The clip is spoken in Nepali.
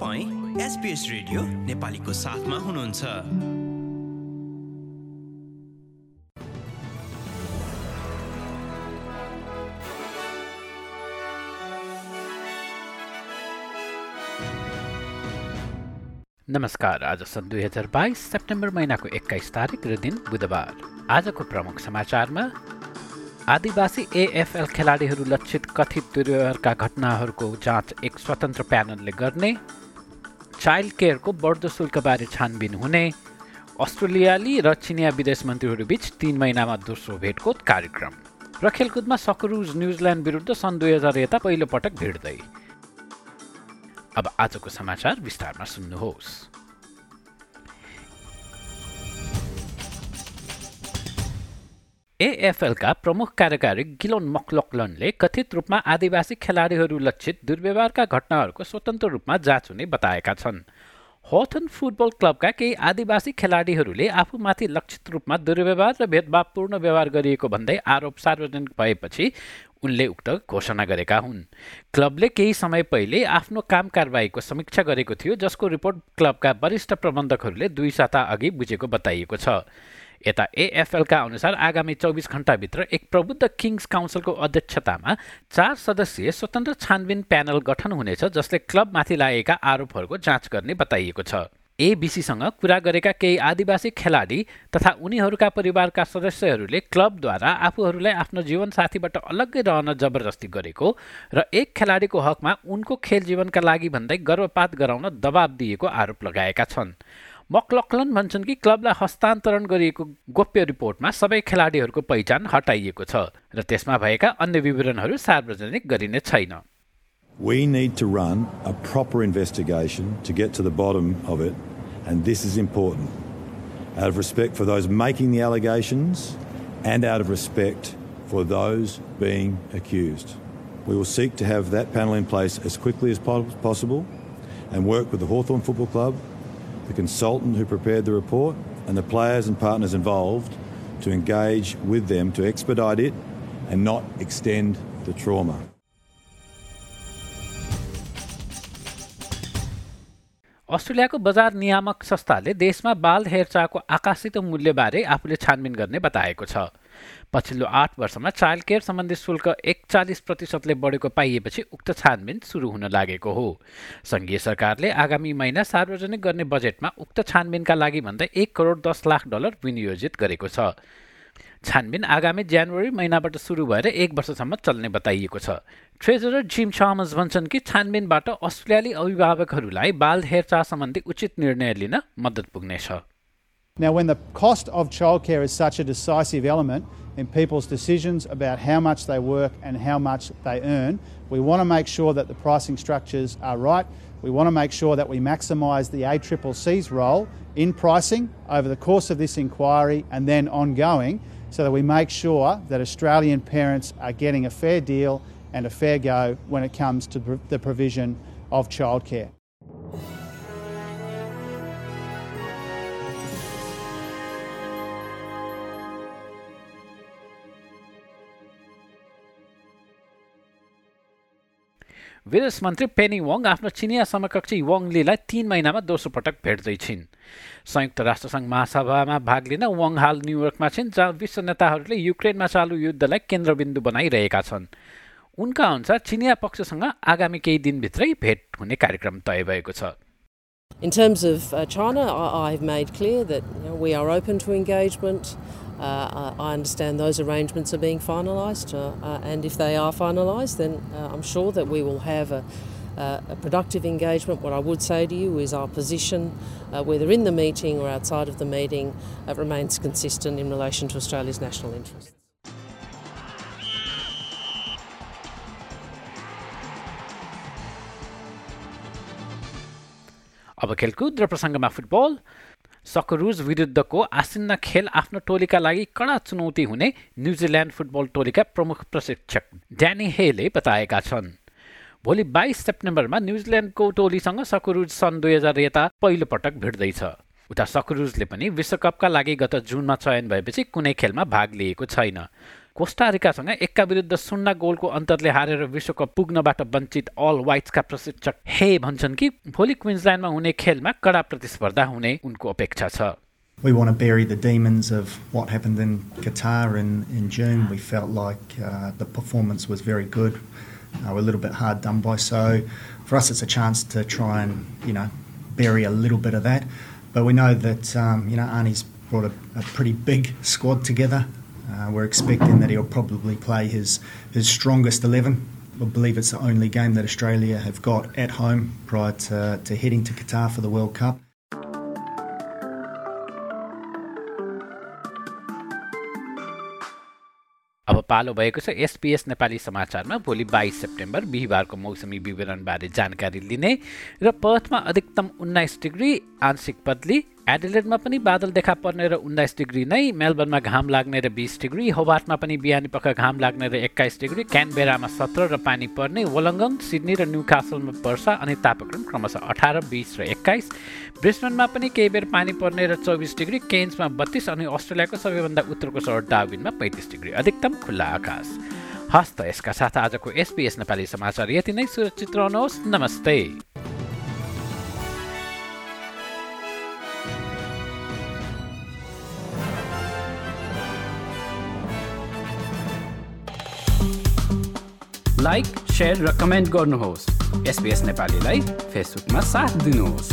तपाईँ एसपिएस रेडियो नेपालीको साथमा हुनुहुन्छ। नमस्कार आज सन् दुई हजार बाइस सेप्टेम्बर महिनाको एक्काइस तारिक र दिन बुधबार। आजको प्रमुख समाचारमा आदिवासी एएफएल खेलाडीहरू लक्षित कथित दुर्व्यवहारका घटनाहरूको जाँच एक स्वतन्त्र प्यानलले गर्ने चाइल्ड केयरको बढ्दो शुल्कबारे छानबिन हुने अस्ट्रेलियाली र चिनिया विदेश मन्त्रीहरूबीच तीन महिनामा दोस्रो भेटको कार्यक्रम। र खेलकुदमा सकरुज न्युजिल्यान्ड विरुद्ध सन् दुई हजार यता पहिलोपटक भिड्दै। अब आजको समाचार विस्तारमा सुन्नुहोस्। एएफएलका प्रमुख कार्यकारी गिलोन मक्लकलनले कथित रूपमा आदिवासी खेलाडीहरू लक्षित दुर्व्यवहारका घटनाहरूको स्वतन्त्र रूपमा जाँच हुने बताएका छन्। होथन फुटबल क्लबका केही आदिवासी खेलाडीहरूले आफूमाथि लक्षित रूपमा दुर्व्यवहार र भेदभावपूर्ण व्यवहार गरिएको भन्दै आरोप सार्वजनिक भएपछि उनले उक्त घोषणा गरेका हुन्। क्लबले केही समय पहिले आफ्नो काम कारवाहीको समीक्षा गरेको थियो जसको रिपोर्ट क्लबका वरिष्ठ प्रबन्धकहरूले दुई साता अघि बुझेको बताइएको छ। यता एएफएलका अनुसार आगामी चौबिस घण्टाभित्र एक प्रबुद्ध किङ्स काउन्सिलको अध्यक्षतामा चार सदस्यीय स्वतन्त्र छानबिन प्यानल गठन हुनेछ जसले क्लबमाथि लागेका आरोपहरूको जाँच गर्ने बताइएको छ। एबिसीसँग कुरा गरेका केही आदिवासी खेलाडी तथा उनीहरूका परिवारका सदस्यहरूले क्लबद्वारा आफूहरूलाई आफ्नो जीवनसाथीबाट अलग्गै रहन जबरजस्ती गरेको र एक खेलाडीको हकमा उनको खेल जीवनका लागि भन्दै गर्भपात गराउन दबाब दिएको आरोप लगाएका छन्। मक्लक्लन भन्छन् कि क्लबलाई हस्तान्तरण गरिएको गोप्य रिपोर्टमा सबै खेलाडीहरूको पहिचान हटाइएको छ र त्यसमा भएका अन्य विवरणहरू सार्वजनिक गरिने छैन We need to run a proper investigation to get to the bottom of it, and this is important. Out of respect for those making the allegations and out of respect for those being accused. We will seek to have that panel in place as quickly as possible and work with the Hawthorn Football Club the consultant who prepared the report, and the players and partners involved to engage with them to expedite it and not extend the trauma. अस्ट्रेलियाको बजार नियामक संस्थाले देशमा बाल हेरचाहको आकाशित मूल्यबारे आफूले छानबिन गर्ने बताएको छ पछिल्लो आठ वर्षमा चाइल्ड केयर सम्बन्धी शुल्क एकचालिस प्रतिशतले बढेको पाइएपछि उक्त छानबिन सुरु हुन लागेको हो। सङ्घीय सरकारले आगामी महिना सार्वजनिक गर्ने बजेटमा उक्त छानबिनका लागि भन्दै एक करोड दस लाख डलर विनियोजित गरेको छ। छानबिन आगामी जनवरी महिनाबाट सुरु भएर एक वर्षसम्म चल्ने बताइएको छ। ट्रेजरर जिम चामस भन्छन् कि छानबिनबाट अस्ट्रेलियाली अभिभावकहरूलाई बाल हेरचाह सम्बन्धी उचित निर्णय लिन मद्दत पुग्नेछ। Now, when the cost of childcare is such a decisive element in people's decisions about how much they work and how much they earn, we want to make sure that the pricing structures are right. We want to make sure that we maximise the ACCC's role in pricing over the course of this inquiry and then ongoing so that we make sure that Australian parents are getting a fair deal and a fair go when it comes to the provision of childcare. विदेश मन्त्री पेनी वङ आफ्नो चिनिया समकक्षी वङ लीलाई तीन महिनामा दोस्रो पटक भेट्दै छिन् संयुक्त राष्ट्रसङ्घ महासभामा भाग लिन वङ हाल न्युयोर्कमा छिन् जहाँ विश्व नेताहरूले युक्रेनमा चालु युद्धलाई केन्द्रबिन्दु बनाइरहेका छन्। उनका अनुसार चिनिया पक्षसँग आगामी केही दिनभित्रै भेट हुने कार्यक्रम तय भएको छ। In terms of uh, China, I, have made clear that you know, we are open to engagement. Uh, I understand those arrangements are being finalised, uh, uh, and if they are finalised, then uh, I'm sure that we will have a, a, productive engagement. What I would say to you is our position, uh, whether in the meeting or outside of the meeting, remains consistent in relation to Australia's national interests. अब खेलकुद र प्रसङ्गमा फुटबल सकरुज विरुद्धको आसिन्न खेल आफ्नो टोलीका लागि कडा चुनौती हुने न्युजिल्यान्ड फुटबल टोलीका प्रमुख प्रशिक्षक ड्यानी हेले बताएका छन्। भोलि बाइस सेप्टेम्बरमा न्युजिल्यान्डको टोलीसँग सकरुज सन् दुई हजार यता पहिलो पटक भिड्दैछ उता सकरुजले पनि विश्वकपका लागि गत जुनमा चयन भएपछि कुनै खेलमा भाग लिएको छैन। कोस्टारिकासँग एकका विरुद्ध शून्य गोलको अन्तरले हारेर विश्वकप पुग्नबाट वञ्चित अल वाइट्सका प्रशिक्षक हे भन्छन् कि भोलि क्विन्सल्यान्डमा हुने खेलमा कडा प्रतिस्पर्धा हुने उनको अपेक्षा छ We want to bury the demons of what happened in Qatar in, in June. We felt like uh, the performance was very good. Uh, we're a little bit hard done by. So for us, it's a chance to try and, you know, bury a little bit of that. But we know that, um, you know, Arnie's brought a, a pretty big squad together. Uh, we're expecting that he'll probably play his, his strongest 11. I believe it's the only game that Australia have got at home prior to, to heading to Qatar for the World Cup. अब पालो भएको छ। एसपिएस नेपाली समाचारमा भोलि बाइस सेप्टेम्बर बिहिबारको मौसमी विवरणबारे जानकारी लिने र पर्थमा अधिकतम उन्नाइस डिग्री आंशिक बदली एडिलेडमा पनि बादल देखा पर्ने र उन्नाइस डिग्री नै मेलबर्नमा घाम लाग्ने र बिस डिग्री होबार्टमा पनि बिहानी पख घाम लाग्ने र एक्काइस डिग्री क्यानबेरामा सत्र र पानी पर्ने वलङ्गन सिडनी र न्यू कासलमा वर्षा अनि तापक्रम क्रमशः अठार बिस र एक्काइस ब्रिस्बनमा पनि केही बेर पानी पर्ने र चौबिस डिग्री केन्समा बत्तिस अनि अस्ट्रेलियाको सबैभन्दा उत्तरको सहर डाविनमा पैँतिस डिग्री अधिकतम खुल्ला आकाश। हस्त यसका साथ आजको एसपिएस नेपाली समाचार यति नै सुरक्षित रहनुहोस् नमस्ते। लाइक सेयर र कमेन्ट गर्नुहोस्। एसपिएस नेपालीलाई फेसबुकमा साथ दिनुहोस्।